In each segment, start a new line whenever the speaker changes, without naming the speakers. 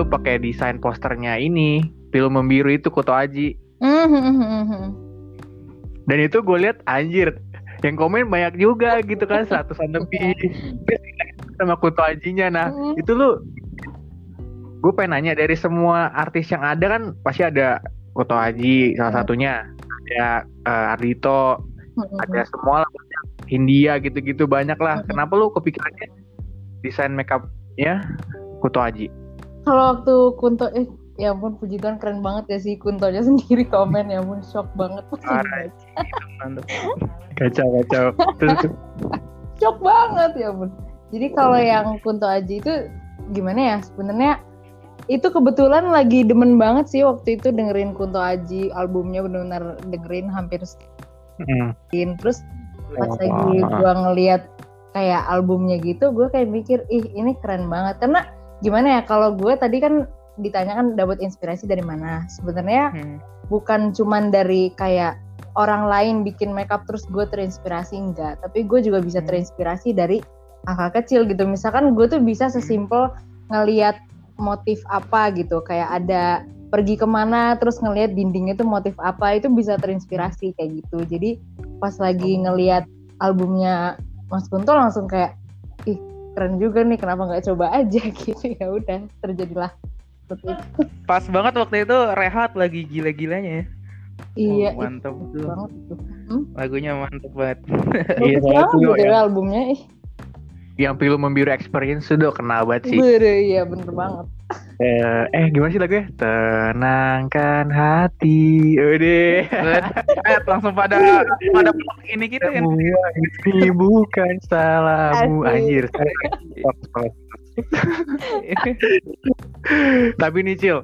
tuh pakai desain posternya ini film membiru itu Kuto Aji dan itu gue lihat anjir yang komen banyak juga gitu kan seratusan lebih Terus sama Kuto Ajinya nah
Mhm.
itu lu gue pengen nanya dari semua artis yang ada kan pasti ada Kuto Aji salah
Hmm.
satunya ada eh, Ardito
Mhm.
ada semua lah. India gitu-gitu banyak lah kenapa lu kepikirannya desain makeupnya Kuto Aji
Kalau waktu Kunto eh ya ampun puji Tuhan keren banget ya sih Kuntonya sendiri komen ya ampun shock banget
Parah. kacau kacau
shock banget ya ampun. Jadi kalau yang Kunto Aji itu gimana ya sebenarnya itu kebetulan lagi demen banget sih waktu itu dengerin Kunto Aji albumnya benar-benar dengerin hampir
Hmm.
setin terus pas
Oh.
lagi gua ngeliat kayak albumnya gitu gue kayak mikir ih ini keren banget karena gimana ya kalau gue tadi kan ditanyakan dapat inspirasi dari mana. Sebenarnya
Hmm.
bukan cuman dari kayak orang lain bikin makeup terus gue terinspirasi enggak. Tapi gue juga bisa
Hmm.
terinspirasi dari hal-hal kecil gitu. Misalkan gue tuh bisa sesimpel ngeliat motif apa gitu. Kayak ada pergi ke mana terus ngelihat dindingnya tuh motif apa itu bisa terinspirasi kayak gitu. Jadi pas lagi ngeliat albumnya Mas Kunto langsung kayak ih keren juga nih kenapa nggak coba aja gitu ya udah terjadilah seperti itu
Pas banget waktu itu rehat lagi gila-gilanya ya.
iya
Oh, mantap tuh.
banget itu Hmm,
Lagunya mantap banget.
Iya,
gitu ya albumnya ih
yang film membiru experience sudah kena banget sih.
Bener iya bener banget.
Eh, eh gimana sih lagunya tenangkan hati. Udah
eh, langsung pada pada ini gitu kan.
semua ini bukan salahmu. Anjir tapi nih Cil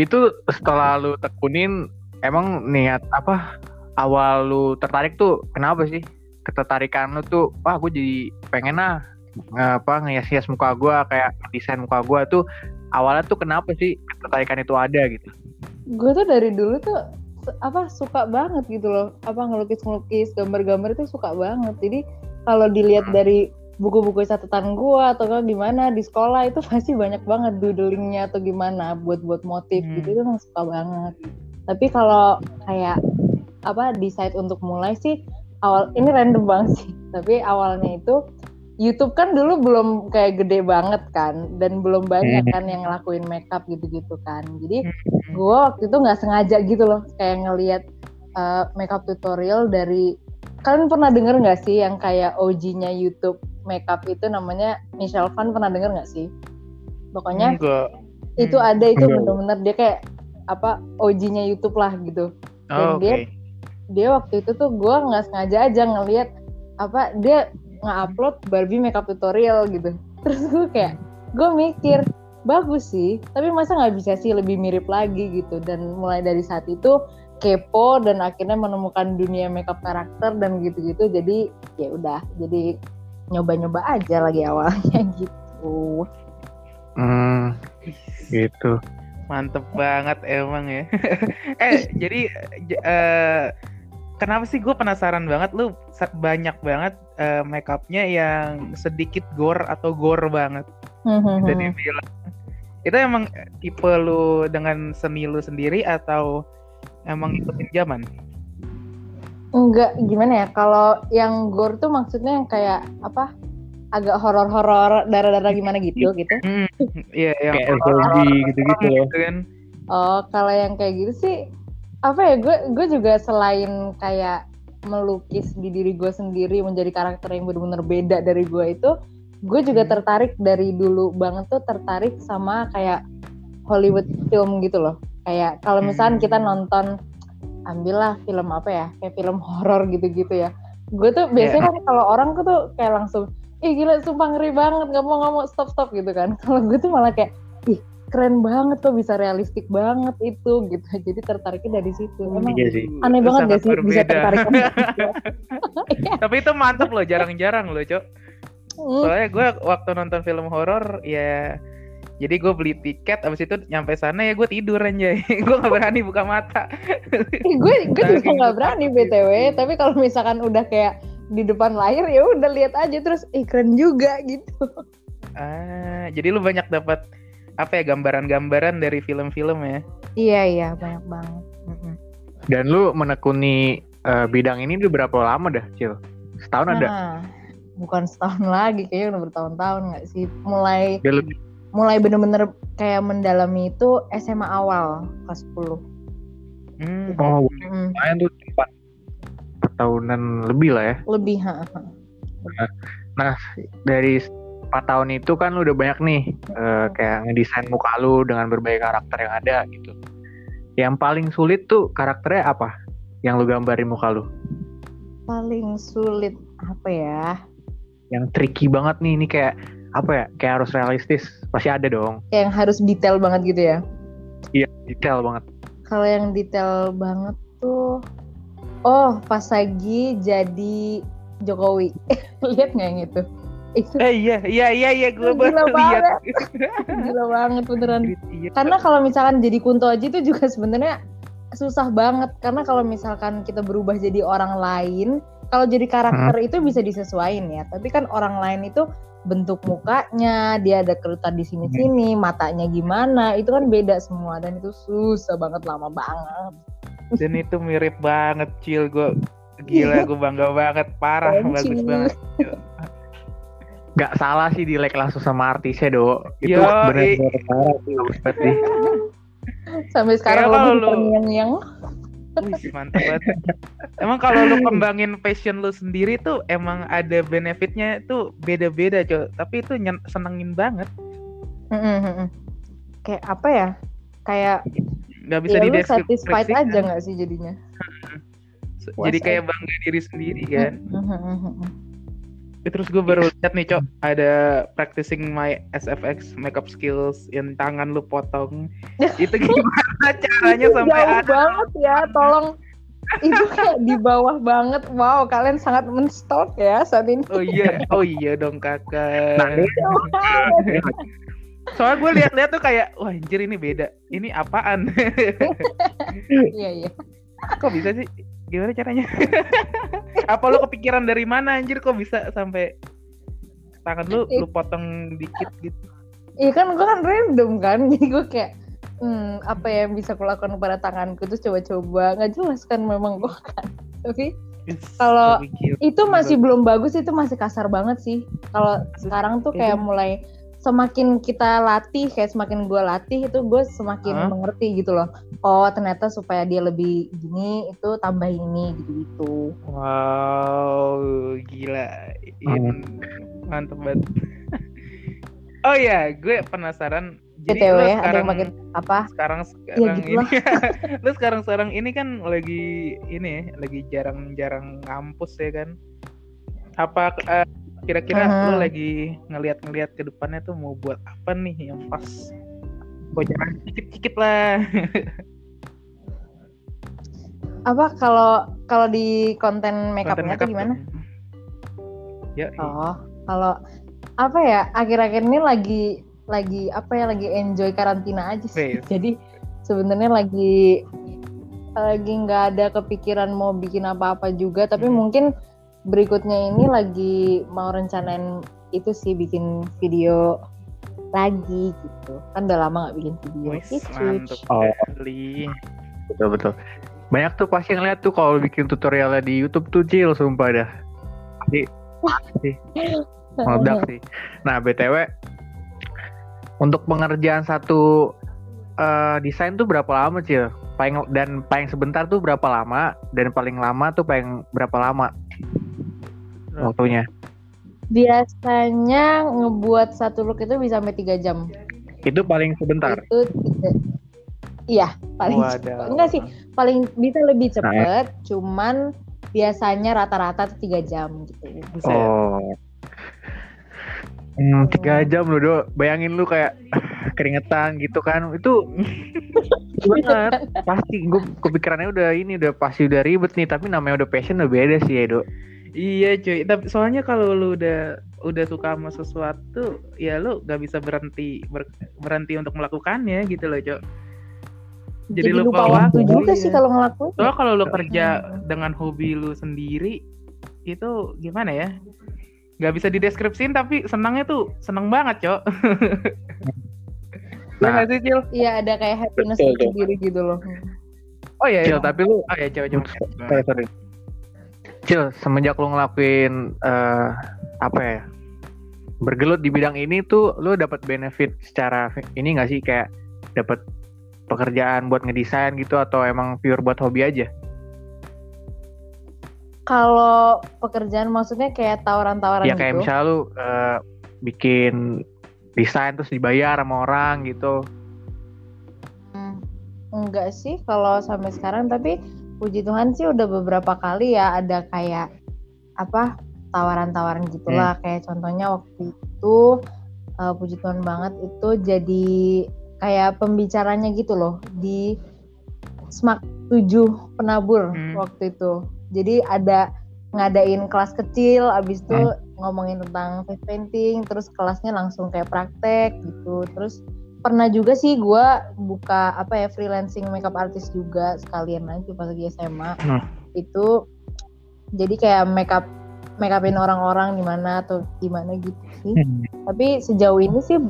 itu setelah lu tekunin emang niat apa? Awal lu tertarik tuh kenapa sih ketertarikan lu tuh wah gue jadi pengen lah apa ngehias-hias muka gue kayak desain muka gue tuh awalnya tuh kenapa sih ketertarikan itu ada gitu
gue tuh dari dulu tuh apa suka banget gitu loh apa ngelukis-ngelukis gambar-gambar itu suka banget jadi kalau dilihat
Hmm.
dari buku-buku catatan gue atau kan gimana di sekolah itu pasti banyak banget doodlingnya atau gimana buat-buat motif
Hmm.
gitu itu emang suka banget tapi kalau kayak apa decide untuk mulai sih awal ini random banget sih tapi awalnya itu YouTube kan dulu belum kayak gede banget kan dan belum banyak
Hmm.
kan yang ngelakuin makeup gitu-gitu kan jadi
Hmm.
gue waktu itu nggak sengaja gitu loh kayak ngelihat uh, makeup tutorial dari kalian pernah denger nggak sih yang kayak OG-nya YouTube makeup itu namanya Michelle Fan pernah denger nggak sih? Pokoknya
Enggak.
itu
Hmm.
ada itu bener-bener dia kayak apa OG-nya YouTube lah gitu.
Oh,
Dan
Oke.
dia dia waktu itu tuh gue nggak sengaja aja ngelihat apa dia nge-upload Barbie makeup tutorial gitu. Terus gue kayak gue mikir bagus sih, tapi masa nggak bisa sih lebih mirip lagi gitu. Dan mulai dari saat itu kepo dan akhirnya menemukan dunia makeup karakter dan gitu-gitu. Jadi ya udah, jadi nyoba-nyoba aja lagi awalnya gitu.
hmm, gitu
Mantep banget emang ya. eh jadi eh, kenapa sih gue penasaran banget lu banyak banget eh, makeupnya yang sedikit gore atau gore banget. Bisa
Hmm.
dibilang. Itu emang tipe lu dengan seni lu sendiri atau emang ikutin zaman?
Enggak, gimana ya? Kalau yang gore tuh maksudnya yang kayak apa? Agak horor-horor, darah-darah gimana gitu gitu.
Hmm, iya yang
kayak
horor-horor
zombie gitu-gitu loh
gitu kan.
Oh, kalau yang kayak gitu sih apa ya? Gue gue juga selain kayak melukis di diri gue sendiri menjadi karakter yang benar-benar beda dari gue itu, gue juga
Hmm.
tertarik dari dulu banget tuh tertarik sama kayak Hollywood film gitu loh. Kayak kalau misalnya kita
Hmm.
nonton ambillah film apa ya? Kayak film horor gitu-gitu ya. Gue tuh biasanya kan kalau orang tuh kayak langsung ih gila sumpah ngeri banget nggak mau nggak mau stop stop gitu kan kalau gue tuh malah kayak ih keren banget tuh bisa realistik banget itu gitu jadi tertariknya dari situ emang
iya sih
aneh
Itu
banget gak sih bisa
berbeda.
tertarik sama gitu? Iya.
Tapi itu mantep loh, jarang-jarang loh, Cok.
Hmm,
Soalnya gue waktu nonton film horor ya jadi gue beli tiket abis itu nyampe sana ya gue tidur aja gue gak berani buka mata
gue gue juga
Saking
nggak berani btw
gitu.
tapi kalau misalkan udah kayak di depan layar ya udah lihat aja terus ih keren juga gitu
ah jadi lu banyak dapat apa ya gambaran-gambaran dari film-film ya.
Iya iya banyak banget.
Dan lu menekuni eh, bidang ini udah berapa lama dah, Cil? Setahun ada?
Nah, bukan setahun lagi kayaknya udah bertahun-tahun nggak sih? Mulai
lebih.
mulai bener-bener kayak mendalami itu SMA awal kelas 10.
Hmm.
Oh,
Mm,
lumayan tuh empat tahunan lebih lah ya.
lebih ha, ha.
Dari 4 tahun itu kan lu udah banyak nih eh, kayak ngedesain muka lu dengan berbagai karakter yang ada gitu. Yang paling sulit tuh karakternya apa? Yang lu gambarin muka lu?
paling sulit apa ya?
Yang tricky banget nih, ini kayak apa ya? Kayak harus realistis. Pasti ada dong.
Yang harus detail banget gitu ya.
Iya, detail banget.
Kalau yang detail banget tuh oh pas lagi jadi Jokowi. Lihat nggak yang itu? Itu
Eh iya iya iya iya gue baru lihat.
gila banget beneran.
Iya.
Karena kalau misalkan jadi Kunto Aji itu juga sebenarnya susah banget karena kalau misalkan kita berubah jadi orang lain, kalau jadi karakter itu bisa disesuaikan ya. Tapi kan orang lain itu bentuk mukanya, dia ada kerutan di sini-sini, matanya gimana, itu kan beda semua dan itu susah banget lama banget.
Dan itu mirip banget Cil gue Gila gue bangga banget Parah bagus banget
Gak salah sih di like langsung sama artisnya do. Itu
Yo,
bener-bener parah sih, bagus banget sih.
Sampai sekarang
kalau lu-
yang yang
Wih, mantap banget Emang kalau lu kembangin passion lu sendiri tuh Emang ada benefitnya tuh beda-beda Cok Tapi itu nyen- senengin banget
kayak apa ya? Kayak
Gak bisa
ya
dideskripsikan
satisfied aja nggak sih jadinya?
Jadi
puas
kayak bangga diri sendiri kan
Mm-mm.
Eh, Terus gue baru lihat nih Cok Ada practicing my SFX makeup skills Yang tangan lu potong Itu gimana caranya
Itu
sampai
jauh
ada
banget ya, tolong itu kayak di bawah banget. Wow, kalian sangat menstalk ya saat ini.
Oh iya, oh iya dong kakak.
Nah.
Soalnya gue lihat-lihat tuh kayak, wah anjir ini beda. Ini apaan?
Iya iya.
kok bisa sih? Gimana caranya? Apa lo kepikiran dari mana anjir kok bisa sampai tangan lu lu potong dikit gitu?
Iya kan gue kan random kan, jadi gue kayak hmm, apa yang bisa kulakukan pada tanganku terus coba-coba nggak jelas kan memang gue kan. Tapi Kalau itu masih belum bagus, itu masih kasar banget sih. Kalau sekarang tuh kayak mulai semakin kita latih, kayak semakin gue latih itu gue semakin
Hah?
mengerti gitu loh. Oh ternyata supaya dia lebih gini itu tambah ini gitu-gitu.
Wow, gila.
Hmm.
In- Mantep banget. oh ya, gue penasaran. Jadi
BTW yang
sekarang
makin apa?
sekarang sekarang
gitu
ini lu sekarang sekarang ini kan lagi ini ya, lagi jarang-jarang ngampus ya kan apa eh, kira-kira
Mhm.
lu lagi ngelihat-ngelihat ke depannya tuh mau buat apa nih yang pas bocoran dikit-dikit lah
Apa kalau kalau di konten makeupnya
makeup
gimana?
ya
Oh, kalau apa ya akhir-akhir ini lagi lagi apa ya lagi enjoy karantina aja sih.
Wes.
Jadi sebenarnya lagi lagi nggak ada kepikiran mau bikin apa-apa juga, tapi
Hmm.
mungkin berikutnya ini lagi mau rencanain itu sih bikin video lagi gitu. Kan udah lama nggak bikin video.
Wes,
Gitu.
Oh. Betul betul. Banyak tuh pasti ngeliat tuh kalau bikin tutorialnya di YouTube tuh Cil sumpah dah. Pasti pasti meledak sih. Nah btw untuk pengerjaan satu eh, desain tuh berapa lama Cil? Paling dan paling sebentar tuh berapa lama dan paling lama tuh paling berapa lama waktunya?
Biasanya ngebuat satu look itu bisa sampai tiga jam.
Itu paling sebentar.
Itu tiga- Iya, paling
Wadah.
Enggak sih, paling bisa lebih cepet, cuman biasanya rata-rata tuh tiga jam gitu.
Buset.
Oh. Hmm, tiga jam loh, Do. Bayangin lu kayak keringetan gitu kan. Itu banget. Pasti gue kepikirannya udah ini udah pasti udah ribet nih, tapi namanya udah passion udah beda sih ya, Do.
Iya cuy, tapi soalnya kalau lu udah udah suka sama sesuatu, ya lu gak bisa berhenti ber- berhenti untuk melakukannya gitu loh, Cok.
Jadi,
Jadi
lupa,
lupa
waktu
waktu,
juga
iya.
sih kalau ngelakuin.
Soalnya kalau lu kerja
Hmm.
dengan hobi lu sendiri, itu gimana ya? Gak bisa dideskripsiin tapi senangnya tuh seneng banget, Cok. Iya
Nah.
nggak sih Cil?
Iya ada kayak happiness
Betul,
sendiri gitu loh.
Oh iya.
Cil,
emang.
tapi lu
Oh ya coba coba.
sorry, sorry. Cil, semenjak lu ngelakuin eh, apa ya? Bergelut di bidang ini tuh lu dapat benefit secara ini nggak sih kayak dapat pekerjaan buat ngedesain gitu atau emang pure buat hobi aja?
Kalau pekerjaan maksudnya kayak tawaran-tawaran
Ya
gitu.
kayak misalnya lu eh, bikin desain terus dibayar sama orang gitu.
Hmm, enggak sih kalau sampai sekarang tapi puji Tuhan sih udah beberapa kali ya ada kayak apa tawaran-tawaran gitulah kayak contohnya waktu itu eh, puji Tuhan banget itu jadi kayak pembicaranya gitu loh di Smak 7 penabur
Hmm.
waktu itu. Jadi ada ngadain kelas kecil abis itu
Hmm.
ngomongin tentang face painting terus kelasnya langsung kayak praktek gitu. Terus pernah juga sih gua buka apa ya freelancing makeup artist juga sekalian aja pas lagi SMA
Hmm.
itu jadi kayak makeup makeupin orang-orang gimana atau gimana gitu sih tapi sejauh ini sih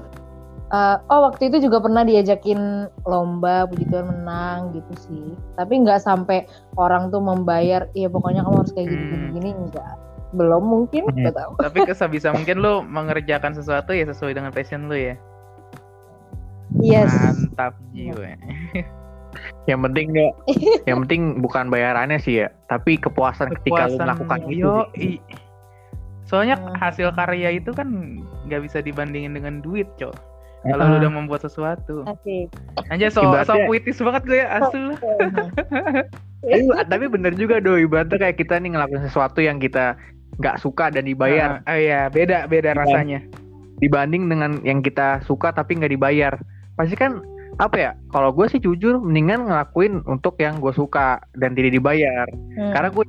eh, oh waktu itu juga pernah diajakin lomba puji Tuhan menang gitu sih tapi nggak sampai orang tuh membayar iya pokoknya kamu harus kayak gini gini
Hmm.
gini enggak belum mungkin
Hmm.
tahu
Tapi sebisa mungkin lu mengerjakan sesuatu ya sesuai dengan passion lu ya.
Yes
Mantap jiwa.
Yang penting nggak, yang penting bukan bayarannya sih ya, tapi kepuasan, ketika lu
Kepuasan
melakukan itu.
yo, i. Soalnya
Hmm.
hasil karya itu kan nggak bisa dibandingin dengan duit, cok. Kalau lu
Heeh.
udah membuat sesuatu.
Asik.
Anjay so, so puitis banget gue ya.
Iya, tapi bener juga do ibaratnya kayak kita nih ngelakuin sesuatu yang kita nggak suka dan dibayar
Ah, oh iya, beda beda rasanya.
dibanding dengan yang kita suka tapi nggak dibayar pasti kan apa ya kalau gue sih jujur mendingan ngelakuin untuk yang gue suka dan tidak dibayar
Hmm.
karena gue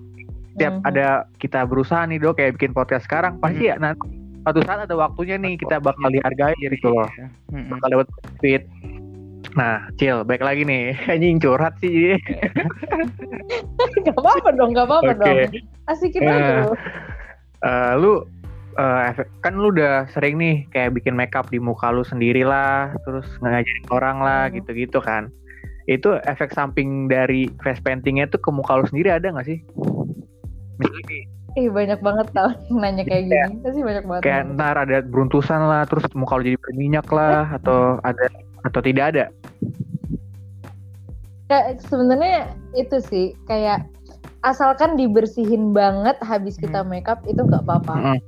setiap
Mhm.
ada kita berusaha nih do kayak bikin podcast sekarang pasti ya nanti suatu saat ada waktunya nih kita bakal dihargai gitu loh
Iya. Mm-mm.
bakal dapat profit nah cil baik lagi nih anjing curhat sih
Gak apa-apa dong, gak apa-apa
Oke.
dong. Asikin
Ya.
aja lu.
Eh, lu eh, efek- kan lu udah sering nih kayak bikin makeup di muka lu sendiri lah, terus ngajarin orang lah
Hmm.
gitu-gitu kan. Itu efek samping dari face paintingnya tuh ke muka lu sendiri ada nggak sih? Misalnya
Ih banyak banget tau nanya kayak
Iya.
gini. Pasti banyak banget.
kayak ntar ada beruntusan lah, terus muka lu jadi berminyak lah, atau ada atau tidak ada?
Kayak sebenarnya itu sih kayak asalkan dibersihin banget habis kita
Hmm.
makeup itu nggak apa-apa.
Mm-mm.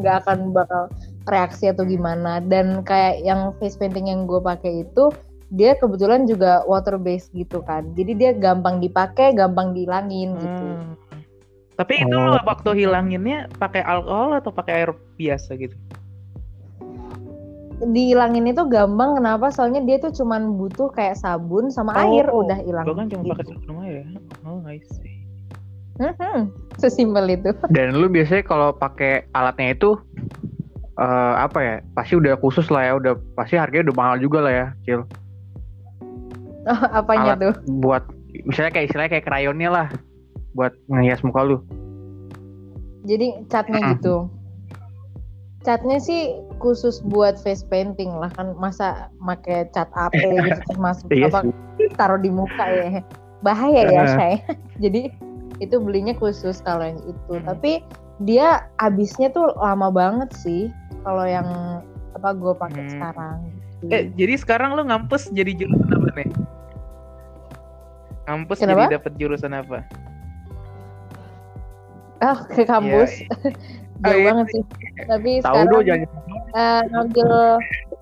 Nggak akan bakal reaksi atau gimana. Dan kayak yang face painting yang gue pakai itu dia kebetulan juga water based gitu kan. Jadi dia gampang dipakai, gampang dihilangin gitu.
Hmm. Tapi itu
Oh.
lo waktu hilanginnya pakai alkohol atau pakai air biasa gitu?
Dihilangin itu gampang kenapa? Soalnya dia tuh cuman butuh kayak sabun sama air udah hilang.
Gue kan cuma pakai
gitu.
sabun aja. Oh, I see.
Mhm, Sesimpel itu.
Dan lu biasanya kalau pakai alatnya itu eh, apa ya? Pasti udah khusus lah ya, udah pasti harganya udah mahal juga lah ya, Cil.
Apanya
Alat
tuh?
buat misalnya kayak istilahnya kayak krayonnya lah buat ngehias muka lu.
Jadi catnya
Mm.
gitu. Catnya sih khusus buat face painting lah kan masa make cat AP gitu terus masuk
Iya
apa taruh di muka ya. Bahaya ya
Eh.
saya. Jadi itu belinya khusus kalau yang itu.
Hmm.
Tapi dia habisnya tuh lama banget sih kalau yang apa gue pakai
Hmm.
sekarang. gitu.
Eh, jadi sekarang lo ngampus jadi jurusan apa nih? Ngampus
Kenapa?
jadi dapat jurusan apa?
Ah, ke kampus.
Oh,
Jauh
iya.
banget sih. Tapi
Tahu
sekarang
do jangan
eh, ngambil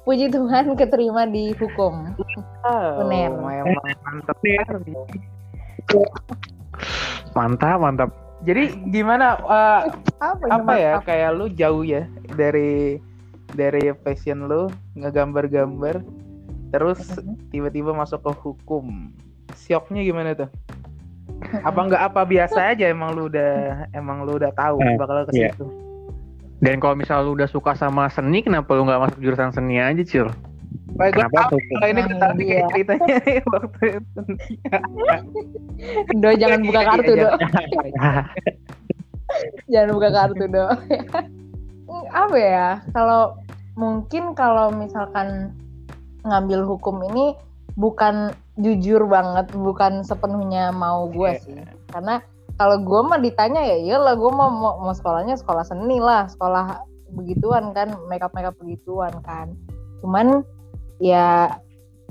puji Tuhan keterima di hukum.
Oh,
Uner.
mantap.
mantap mantap.
Jadi gimana eh,
Apa,
apa ya kayak lu jauh ya dari dari passion lu ngegambar-gambar terus
Mhm.
tiba-tiba masuk ke hukum. Syoknya gimana tuh? Apa enggak apa biasa aja emang lu udah emang lu udah tahu
Eh,
bakal ke
iya.
situ.
Dan kalau misal lu udah suka sama seni, kenapa lu nggak masuk jurusan seni aja, Cil?
Baik, gue tahu kalau ini gue tahu nih
Iya.
kayak ceritanya waktu itu.
Do jangan buka kartu do. jangan buka kartu do. Apa ya? Kalau mungkin kalau misalkan ngambil hukum ini bukan jujur banget, bukan sepenuhnya mau gue
Iya.
sih. Karena kalau gue mah ditanya ya iyalah gue mau, mau mau sekolahnya sekolah seni lah, sekolah begituan kan, makeup makeup begituan kan. Cuman ya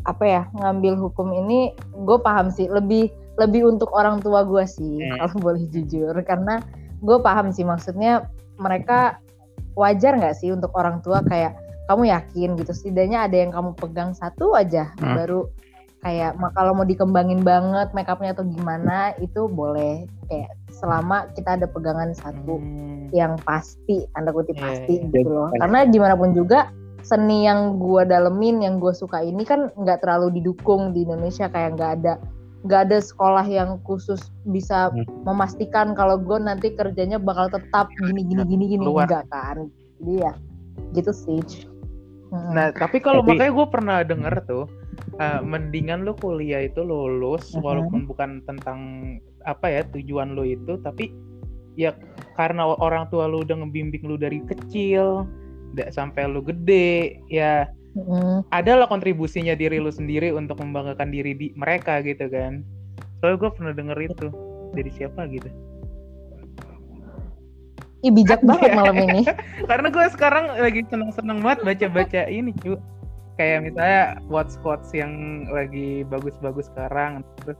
apa ya ngambil hukum ini gue paham sih lebih lebih untuk orang tua gue sih
Hmm.
kalau boleh jujur karena gue paham sih maksudnya mereka wajar nggak sih untuk orang tua kayak kamu yakin gitu setidaknya ada yang kamu pegang satu aja
Hmm.
baru kayak kalau mau dikembangin banget makeupnya atau gimana itu boleh kayak selama kita ada pegangan satu
Hmm.
yang pasti tanda kutip
Iya,
pasti
iya.
gitu loh karena gimana pun juga seni yang gue dalemin yang gue suka ini kan nggak terlalu didukung di Indonesia kayak nggak ada nggak ada sekolah yang khusus bisa
Hmm.
memastikan kalau gue nanti kerjanya bakal tetap gini gini gini gini enggak kan jadi ya gitu sih Mm.
Nah, tapi kalau
Tapi-
makanya gue pernah denger tuh, eh, mendingan lu kuliah itu lulus
Mhm.
walaupun bukan tentang apa ya tujuan lu itu, tapi ya karena orang tua lu udah ngebimbing lu dari kecil, nggak sampai lu gede, ya
Mm.
adalah kontribusinya diri lu sendiri untuk membanggakan diri di mereka gitu kan. Soalnya gue pernah denger itu dari siapa gitu.
Ih bijak banget malam ini
Karena gue sekarang lagi seneng-seneng banget baca-baca ini cu. Kayak misalnya quotes quotes yang lagi bagus-bagus sekarang. Terus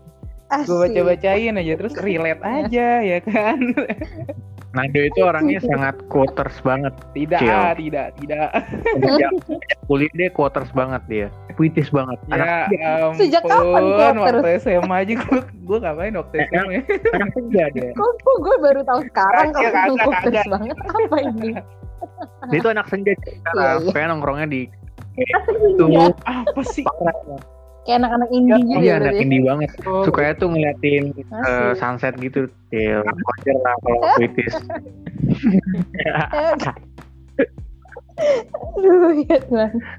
gue baca-bacain aja terus relate aja ya kan.
Nando itu orangnya sangat quoters banget.
Tidak,
Cil.
ah, tidak, tidak.
Sejak kuliah dia quoters banget dia. Puitis banget.
Ya ampun,
Sejak kapan quoters?
waktu SMA aja gue gue ngapain waktu SMA ya?
Senja dia.
kok, gue baru tahu sekarang
Kagak,
kalau
kagak,
kok
kagak.
banget apa ini
Dia itu anak senja sekarang.
Iya, iya.
Kayak nongkrongnya di itu
Iya.
Apa sih?
Kayak anak-anak indie gitu
Iya
ya
anak
berarti.
indie banget.
Oh,
Sukanya tuh ngeliatin eh, sunset gitu. Cil. Wajar lah kalau.
Aduh, iya.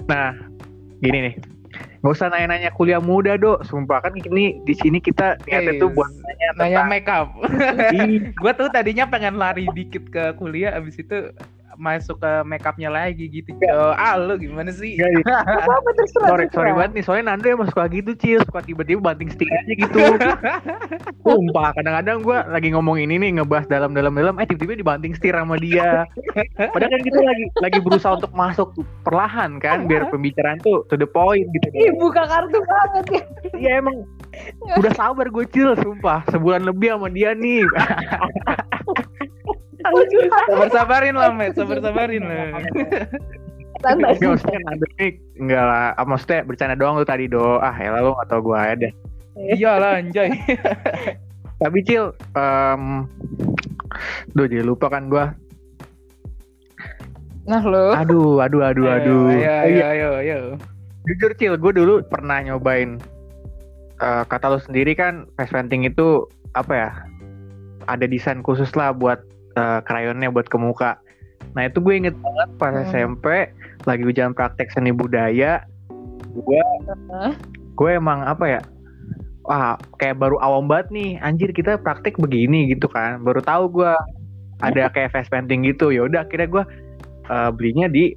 Nah, gini nih. Gak usah nanya-nanya kuliah muda, Dok. Sumpah kan ini di sini kita niatnya tuh buat nanya
nanya
tentang
make up.
Ih,
gue tuh tadinya pengen lari dikit ke kuliah abis itu masuk ke make upnya lagi gitu. Oh, ah lu gimana sih?
Enggak,
apa terserah
sorry,
terserah.
sorry banget nih. Soalnya Nando emang suka gitu, Cil. Suka tiba-tiba banting setir aja gitu. Sumpah, kadang-kadang gue lagi ngomong ini nih, ngebahas dalam-dalam-dalam, eh tiba-tiba dibanting setir sama dia. Padahal kan kita lagi lagi berusaha untuk masuk perlahan kan, biar pembicaraan tuh to the point gitu.
Ih, buka kartu banget ya
Iya emang udah sabar gue Cil, sumpah. Sebulan lebih sama dia nih.
Sabar sabarin lah, Met. Sabar sabarin lah.
Enggak maksudnya Enggak lah ah, Maksudnya bercanda doang lu tadi do Ah ya lu gak tau gue ada
Iya lah, anjay.
Tapi Cil em Duh jadi lupa kan gue
nah lo
Aduh aduh aduh aduh
Ayo,
Oh,
ayo,
iya.
ayo, ayo.
Jujur Cil Gue dulu pernah nyobain eh, Kata lu sendiri kan Face painting itu Apa ya Ada desain khusus lah buat eh, Krayonnya buat ke muka. Nah itu gue inget banget pas
Hmm.
SMP Lagi ujian praktek seni budaya Gue
Hah?
gue emang apa ya wah kayak baru awam banget nih anjir kita praktek begini gitu kan. Baru tahu gue ada kayak face painting gitu. Ya udah akhirnya gue eh, belinya di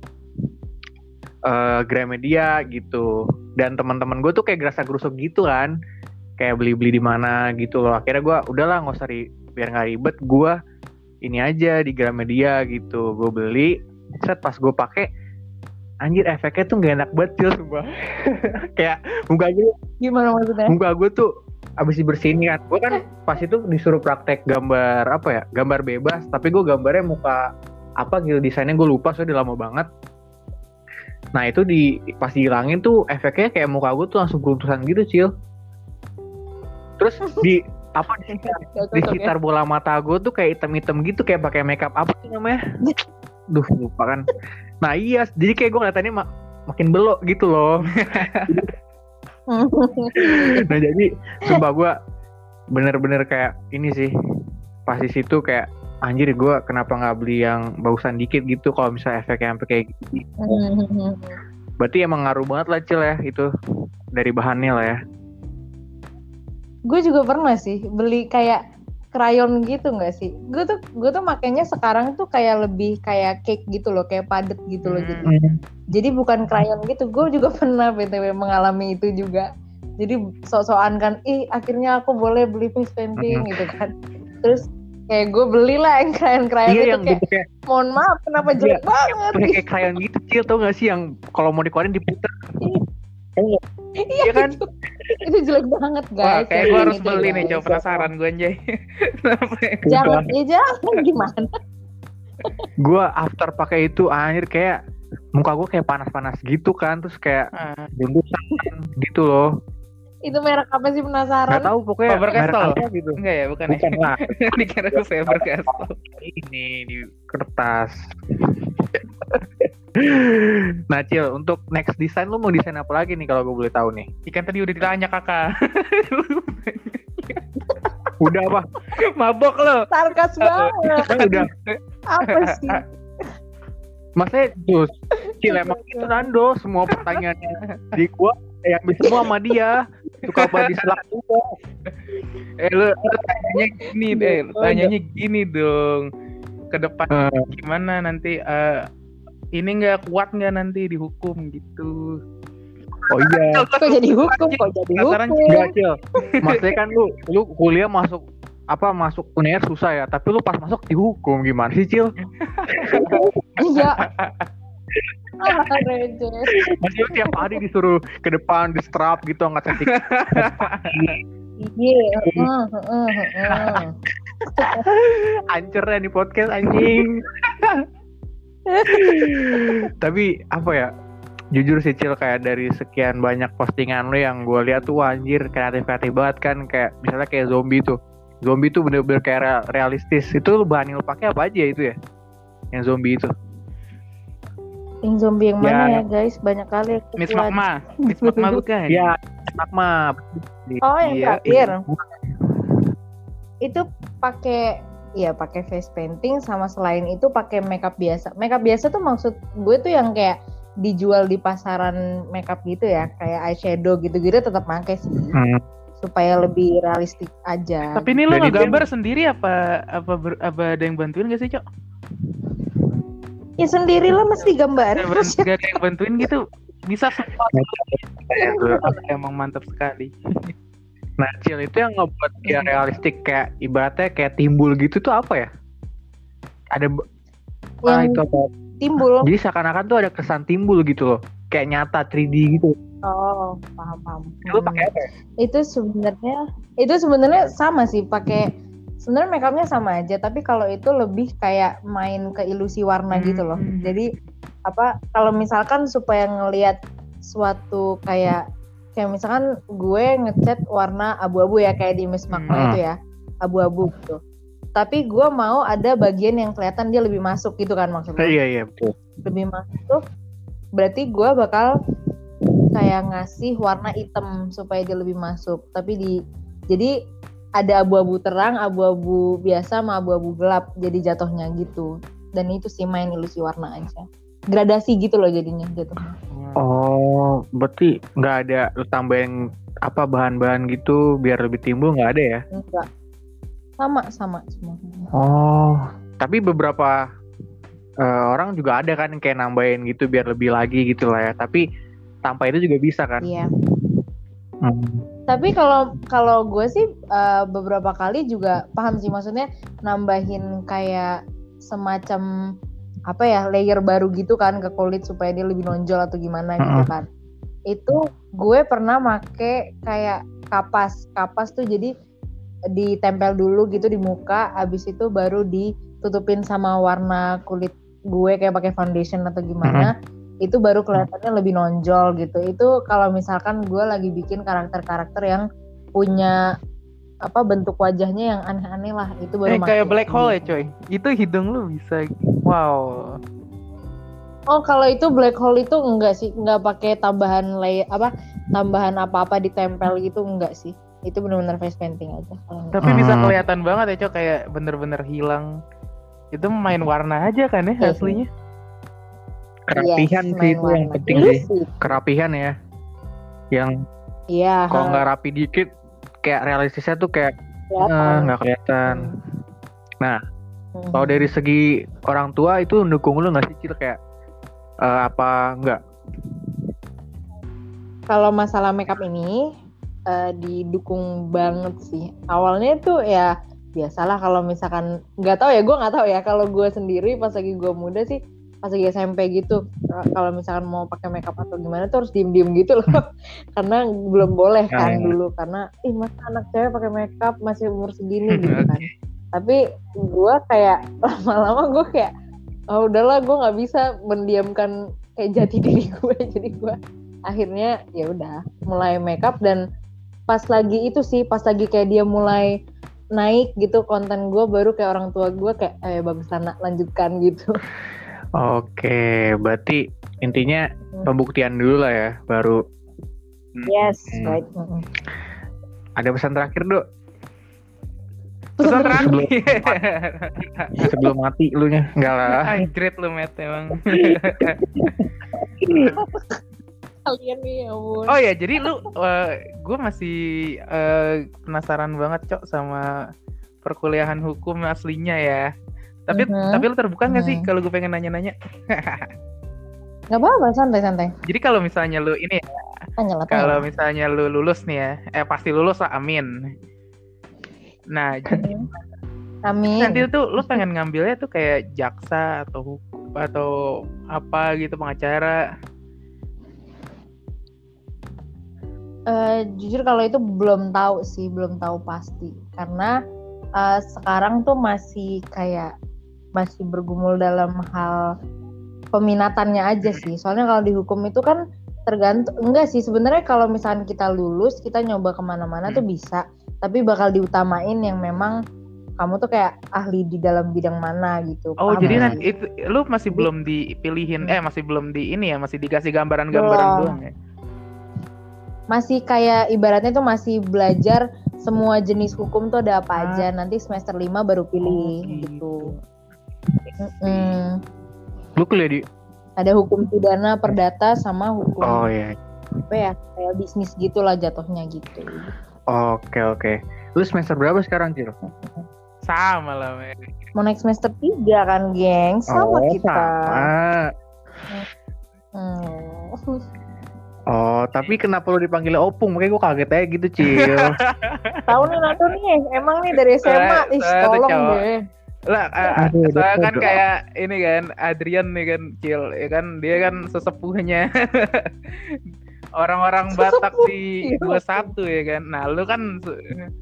eh, Gramedia gitu. Dan teman-teman gue tuh kayak gerasa gerusuk gitu kan. Kayak beli-beli di mana gitu loh. Akhirnya gue udahlah nggak usah ri- biar nggak ribet gue ini aja di Gramedia gitu. Gue beli set pas gue pakai anjir efeknya tuh gak enak banget Cil, sumpah. Kayak muka gue
gimana maksudnya?
muka gue tuh abis dibersihin kan gue kan pas itu disuruh praktek gambar apa ya gambar bebas. Tapi gue gambarnya muka apa gitu desainnya gue lupa soalnya udah lama banget. Nah itu di pas dihilangin tuh efeknya kayak muka gue tuh langsung beruntusan gitu cil. Terus di apa di sekitar,
Gak
di
ya.
sekitar bola mata gue tuh kayak hitam-hitam gitu kayak pakai makeup. Apa sih namanya? Duh lupa kan. Nah iya jadi kayak gue ngeliatannya mak- makin belok gitu loh. Nah jadi sumpah gue bener-bener kayak ini sih pas di situ kayak anjir gue kenapa nggak beli yang bagusan dikit gitu kalau misalnya efeknya sampai kayak gini. Berarti emang ngaruh banget lah cil ya itu dari bahannya lah ya
gue juga pernah sih beli kayak crayon gitu nggak sih? Gue tuh gue tuh makainya sekarang tuh kayak lebih kayak cake gitu loh, kayak padet gitu loh. Jadi
Hmm.
jadi bukan crayon gitu. Gue juga pernah btw mengalami itu juga. Jadi sok-sokan kan, ih akhirnya aku boleh beli face painting gitu kan. Terus kayak gue belilah yang crayon-crayon
Iya
itu
yang
kayak,
bentuknya
mohon maaf kenapa
Iya,
jelek banget?
bentuknya kayak krayon gitu tau gak sih yang kalau mau dikeluarin diputer
Iya
Iya kan?
itu, itu jelek banget
Wah,
guys.
kayak
yang
gue harus beli nih, coba penasaran gue anjay. Kenapa ya?
Jangan, ya jangan gimana?
Gue after pakai itu anjir kayak muka gue kayak panas-panas gitu kan terus kayak
Ah,
bundusan gitu loh
Itu merek apa sih penasaran?
nggak tahu pokoknya
Faber
merek
Castell.
apa gitu
Enggak ya, bukan,
bukan
ya.
lah
Dikira gue Faber Castell.
ini di kertas nah Cil untuk next design lu mau desain apa lagi nih kalau gue boleh tahu nih
Ikan tadi udah ditanya kakak.
udah apa
Mabok lo.
Sarkas banget.
Kan udah
Apa sih?
Maksudnya terus Cil emang itu Nando semua pertanyaannya di gua yang bisa semua sama dia suka body selak juga
Eh lu, lu tanyanya gini deh, tanyanya gini dong. Ke depan
Eh,
gimana nanti eh, ini nggak kuat nggak nanti dihukum gitu.
oh iya
Kok jadi hukum? Kok jadi
Penasaran
hukum?
enggak Cil maksudnya kan lu lu kuliah masuk apa masuk UNER susah ya tapi lu pas masuk dihukum gimana sih Cil
Iya. Receh.
Maksudnya tiap hari disuruh ke depan di strap gitu nggak cantik
Iya. heeh, heeh, heeh.
hancur ya di podcast anjing tapi apa ya jujur sih Cil kayak dari sekian banyak postingan lu yang gue lihat tuh anjir kreatif kreatif banget kan kayak misalnya kayak zombie tuh zombie tuh bener-bener kayak rea- realistis itu lu bahan yang lu pakai apa aja itu ya yang zombie itu
Yang zombie yang
Ya,
mana
ya.
ya guys? Banyak kali.
Miss. Magma, Miss Magma bukan?
ya magma
Oh yang
Iya,
terakhir. Itu pakai ya pakai face painting sama selain itu pakai makeup biasa. Makeup biasa tuh maksud gue tuh yang kayak dijual di pasaran makeup gitu ya, kayak eyeshadow gitu-gitu tetap pakai sih
Hmm.
supaya lebih realistik aja.
Tapi ini lo ngegambar sendiri apa apa ber- apa ada yang bantuin gak sih, Cok?
ya sendirilah mesti gambar.
Gak ada yang bantuin gitu. Bisa semua. Emang mantap sekali.
Nah, Cil itu yang ngebuat dia realistik kayak ibaratnya kayak timbul gitu tuh apa ya? Ada ah,
yang
itu apa?
timbul.
Jadi seakan-akan tuh ada kesan timbul gitu loh. Kayak nyata 3D gitu.
Oh, paham paham. Hmm.
pakai apa? ya?
itu sebenarnya itu sebenarnya sama sih pakai sebenarnya makeupnya sama aja tapi kalau itu lebih kayak main ke ilusi warna
Hmm.
gitu loh jadi apa kalau misalkan supaya ngelihat suatu kayak kayak misalkan gue ngecat warna abu-abu ya kayak di Miss Magma
Hmm.
itu ya. Abu-abu gitu. Tapi gue mau ada bagian yang kelihatan dia lebih masuk gitu kan maksudnya.
Iya iya betul.
lebih masuk berarti gue bakal kayak ngasih warna hitam supaya dia lebih masuk. Tapi di jadi ada abu-abu terang abu-abu biasa sama abu-abu gelap jadi jatuhnya gitu. Dan itu sih main ilusi warna aja gradasi gitu loh jadinya jatuhnya
Oh, berarti nggak ada lu tambahin apa bahan-bahan gitu biar lebih timbul nggak ada ya?
enggak sama sama semua
Oh, tapi beberapa eh, orang juga ada kan yang kayak nambahin gitu biar lebih lagi gitu lah ya. Tapi tanpa itu juga bisa kan?
iya
Hmm.
tapi kalau kalau gue sih eh, beberapa kali juga paham sih maksudnya nambahin kayak semacam apa ya layer baru gitu kan ke kulit supaya dia lebih nonjol atau gimana gitu kan. Itu gue pernah make kayak kapas. Kapas tuh jadi ditempel dulu gitu di muka abis itu baru ditutupin sama warna kulit gue kayak pakai foundation atau gimana. Itu baru kelihatannya lebih nonjol gitu. Itu kalau misalkan gue lagi bikin karakter-karakter yang punya apa bentuk wajahnya yang aneh-aneh lah itu baru
Eh, kayak black hole ya, coy. Itu hidung lu bisa. Wow.
Oh kalau itu black hole itu enggak sih, enggak pakai tambahan layer apa tambahan apa-apa ditempel gitu enggak sih. Itu benar-benar face painting aja.
Tapi bisa
Hmm.
kelihatan banget ya, Cok, kayak bener-bener hilang. Itu main warna aja kan ya
Iya sih.
aslinya.
Kerapihan
Yes,
sih
main
itu yang penting
Ilusi.
sih. Kerapihan ya. Yang
Iya.
kalau nggak rapi dikit kayak realistisnya tuh kayak
kelihatan.
Ah, nggak kelihatan.
Hmm.
Kalau dari segi orang tua itu mendukung lu nggak sih Cil kayak eh, apa enggak?
kalau masalah makeup ini eh, didukung banget sih. Awalnya tuh ya biasalah kalau misalkan nggak tahu ya gue nggak tahu ya kalau gue sendiri pas lagi gue muda sih pas lagi SMP gitu eh, kalau misalkan mau pakai makeup atau gimana tuh harus diem diem gitu loh karena belum boleh kan
Ya, ya.
dulu karena ih masa anak cewek pakai makeup masih umur segini gitu kan tapi gue kayak lama-lama gue kayak oh udahlah gue nggak bisa mendiamkan kayak jati diri gue jadi gue akhirnya ya udah mulai makeup dan pas lagi itu sih pas lagi kayak dia mulai naik gitu konten gue baru kayak orang tua gue kayak eh bagus anak lanjutkan gitu.
Oke, berarti intinya pembuktian dulu lah ya, baru.
Yes
Hmm.
right.
Ada pesan terakhir dok
Pesan
Sebelum-
terakhir.
sebelum mati lu nya enggak lah.
Anjrit lu Matt emang.
kalian nih ya ampun
Oh ya, jadi lu gue masih eh, penasaran banget cok sama perkuliahan hukum aslinya ya. Tapi
Mhm.
tapi lu terbuka nggak sih
Mhm.
kalau gue pengen nanya-nanya?
nggak apa-apa santai santai
Jadi kalau misalnya lu ini
tanya
kalau misalnya lu lulus nih ya, eh pasti lulus lah, amin. Nah, jadi
amin
nanti tuh lu pengen ngambilnya tuh kayak jaksa atau hukum atau apa gitu pengacara.
Eh, jujur kalau itu belum tahu sih, belum tahu pasti. Karena eh, sekarang tuh masih kayak masih bergumul dalam hal peminatannya aja sih. Soalnya kalau di hukum itu kan tergantung enggak sih sebenarnya kalau misalkan kita lulus kita nyoba ke mana-mana tuh bisa tapi bakal diutamain yang memang kamu tuh kayak ahli di dalam bidang mana gitu
Oh,
Paham
jadi nanti itu lu masih
Jadi-
belum dipilihin
Hmm.
eh masih belum di ini ya, masih dikasih gambaran-gambaran
Belum.
doang ya.
masih kayak ibaratnya tuh masih belajar semua jenis hukum tuh ada apa
Ah.
aja nanti semester 5 baru pilih
Oh,
gitu Mm-mm.
Lu kuliah di
ada hukum pidana perdata sama hukum
Oh iya.
apa ya kayak bisnis gitulah jatuhnya gitu
Oke oke. Lu semester berapa sekarang Cil?
Sama lah, men.
mau naik semester 3 kan geng sama
oh,
kita
Sama.
Hmm.
Oh, tapi kenapa lu dipanggil opung? Makanya gue kaget aja gitu, Cil.
tahu nih Nato nih emang nih dari SMA ih tolong deh
Lah,
Aduh,
soalnya
aduh,
kan
aduh.
kayak ini kan Adrian nih kan Cil, ya kan dia kan sesepuhnya orang-orang Batak di
iya.
21 ya kan. Nah, lu kan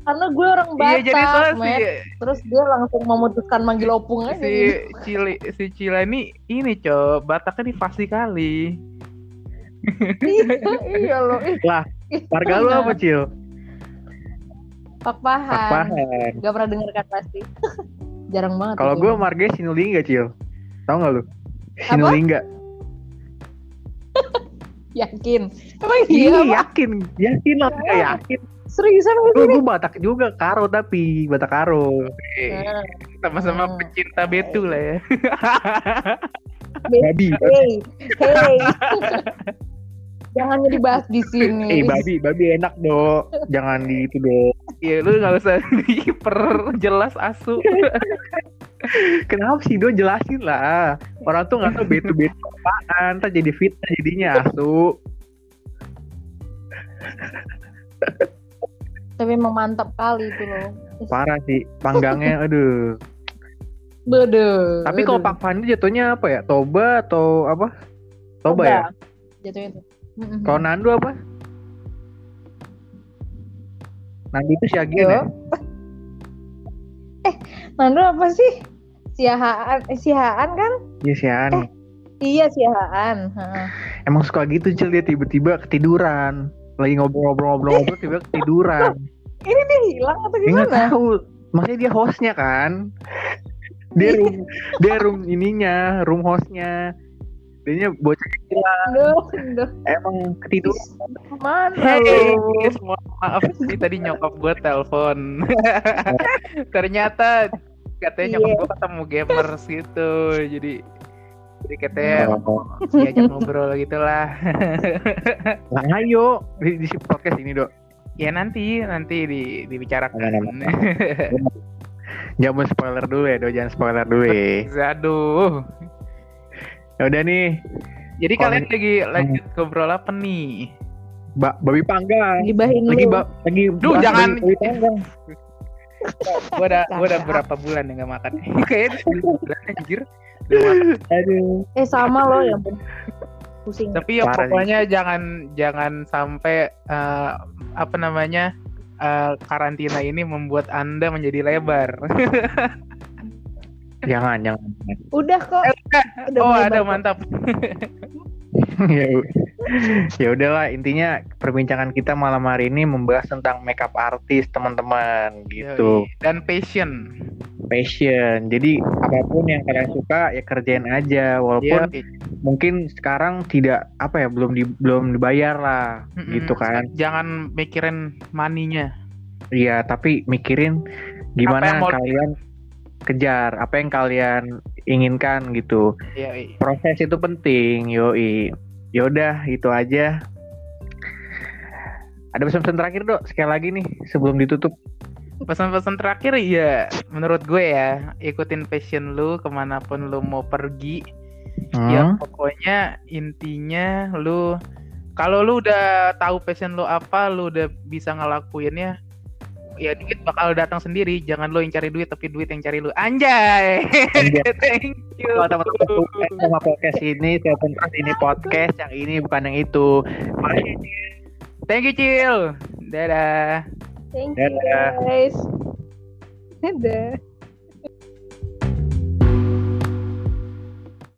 karena gue orang Batak
iya jadi soalnya si
terus dia langsung memutuskan manggil opung aja
si Cili si Cila ini ini cow Bataknya nih pasti kali.
iya, iya ih,
Lah,
ih,
Marga lu
mana?
apa, Cil?
Pak Pahan
Pahan.
gak pernah denger kan pasti jarang banget
Kalau gue marga Sinulinga, Cil. Tahu nggak lu? Sinulinga.
yakin emang iya
Iya, yakin. Yakin lah, nggak yakin.
seriusan
Lu gue Batak juga, Karo tapi Batak Karo.
Nah,
Sama-sama
Hmm.
pecinta betu lah ya.
Babi.
hey hey jangan dibahas di sini
Eh, babi, babi enak, Dok. Jangan di itu, Dok.
Iya lu nggak usah diperjelas asu.
Kenapa sih, Dok? Jelasin lah. Orang tuh nggak tahu betu-betu apaan. Ntar jadi fitnah jadinya, asu.
tapi emang mantap kali itu loh
Parah sih. Panggangnya, aduh.
Bede.
Tapi kalau Pak Pandi jatuhnya apa ya? Toba atau apa? Toba, ya?
Jatuhnya itu. Mm-mm.
Kalau Nando apa? Nando itu
Yo.
ya?
Nando apa sih? Siahaan, eh, Siahaan kan?
Iya Syahan.
Iya Siahaan. Heeh.
Emang suka gitu Cil dia tiba-tiba ketiduran. Lagi ngobrol-ngobrol-ngobrol tiba ketiduran.
Ini dia hilang atau gimana?
tahu. Maksudnya dia hostnya kan. Dia room, dia room ininya, room hostnya. Dia bocah
duh.
Emang ketiduran.
Mana
Hey,
lu?
guys, mohon maaf sih tadi nyokap gue telepon. Ternyata katanya nyokap
Iya.
gue ketemu gamers gitu. Jadi jadi katanya
Oh.
diajak ngobrol gitu lah.
Nah, ayo di, di podcast ini dok.
Ya nanti nanti di, dibicarakan.
Aman, Jangan spoiler dulu ya, Do. Jangan spoiler dulu ya.
Aduh.
Ya udah nih,
Jadi
Kalau
kalian lagi lanjut ngobrol apa nih?
ba babi panggang.
gibahin
Lagi ba lagi
Duh, jangan.
babi, panggang.
Gua udah gua udah berapa bulan ya nggak makan. Kayaknya bulan anjir.
Aduh.
eh sama lo ya pusing
Tapi ya
Parah sih.
pokoknya jangan jangan sampai eh, apa namanya eh, karantina ini membuat anda menjadi lebar.
Jangan, jangan.
udah kok udah
oh ada mantap.
ya ya udahlah intinya perbincangan kita malam hari ini membahas tentang makeup artis teman-teman gitu
Yoi. Dan passion.
passion jadi apa pun yang kalian suka ya kerjain aja walaupun
Yoi.
mungkin sekarang tidak apa ya belum di, belum dibayar lah
Mm-mm.
gitu kan
Jangan mikirin maninya.
iya tapi mikirin
Apa yang
gimana
mau-
kalian kejar apa yang kalian inginkan gitu
Yoi.
proses itu penting yoi yaudah itu aja ada pesan-pesan terakhir dok sekali lagi nih sebelum ditutup
Pesan-pesan terakhir ya menurut gue ya ikutin passion lu ke mana pun lu mau pergi. Ya
Hmm?
pokoknya intinya lu kalau lu udah tahu passion lu apa, lu udah bisa ngelakuinnya ya duit bakal datang sendiri. Jangan lu yang cari duit tapi duit yang cari lu. Anjay.
Anjay.
Thank you.
Kalau teman-teman sama podcast ini, saya pun ini podcast yang ini bukan yang itu. Mari
Thank you, Cil. Dadah.
thank you
Dadah.
guys dadah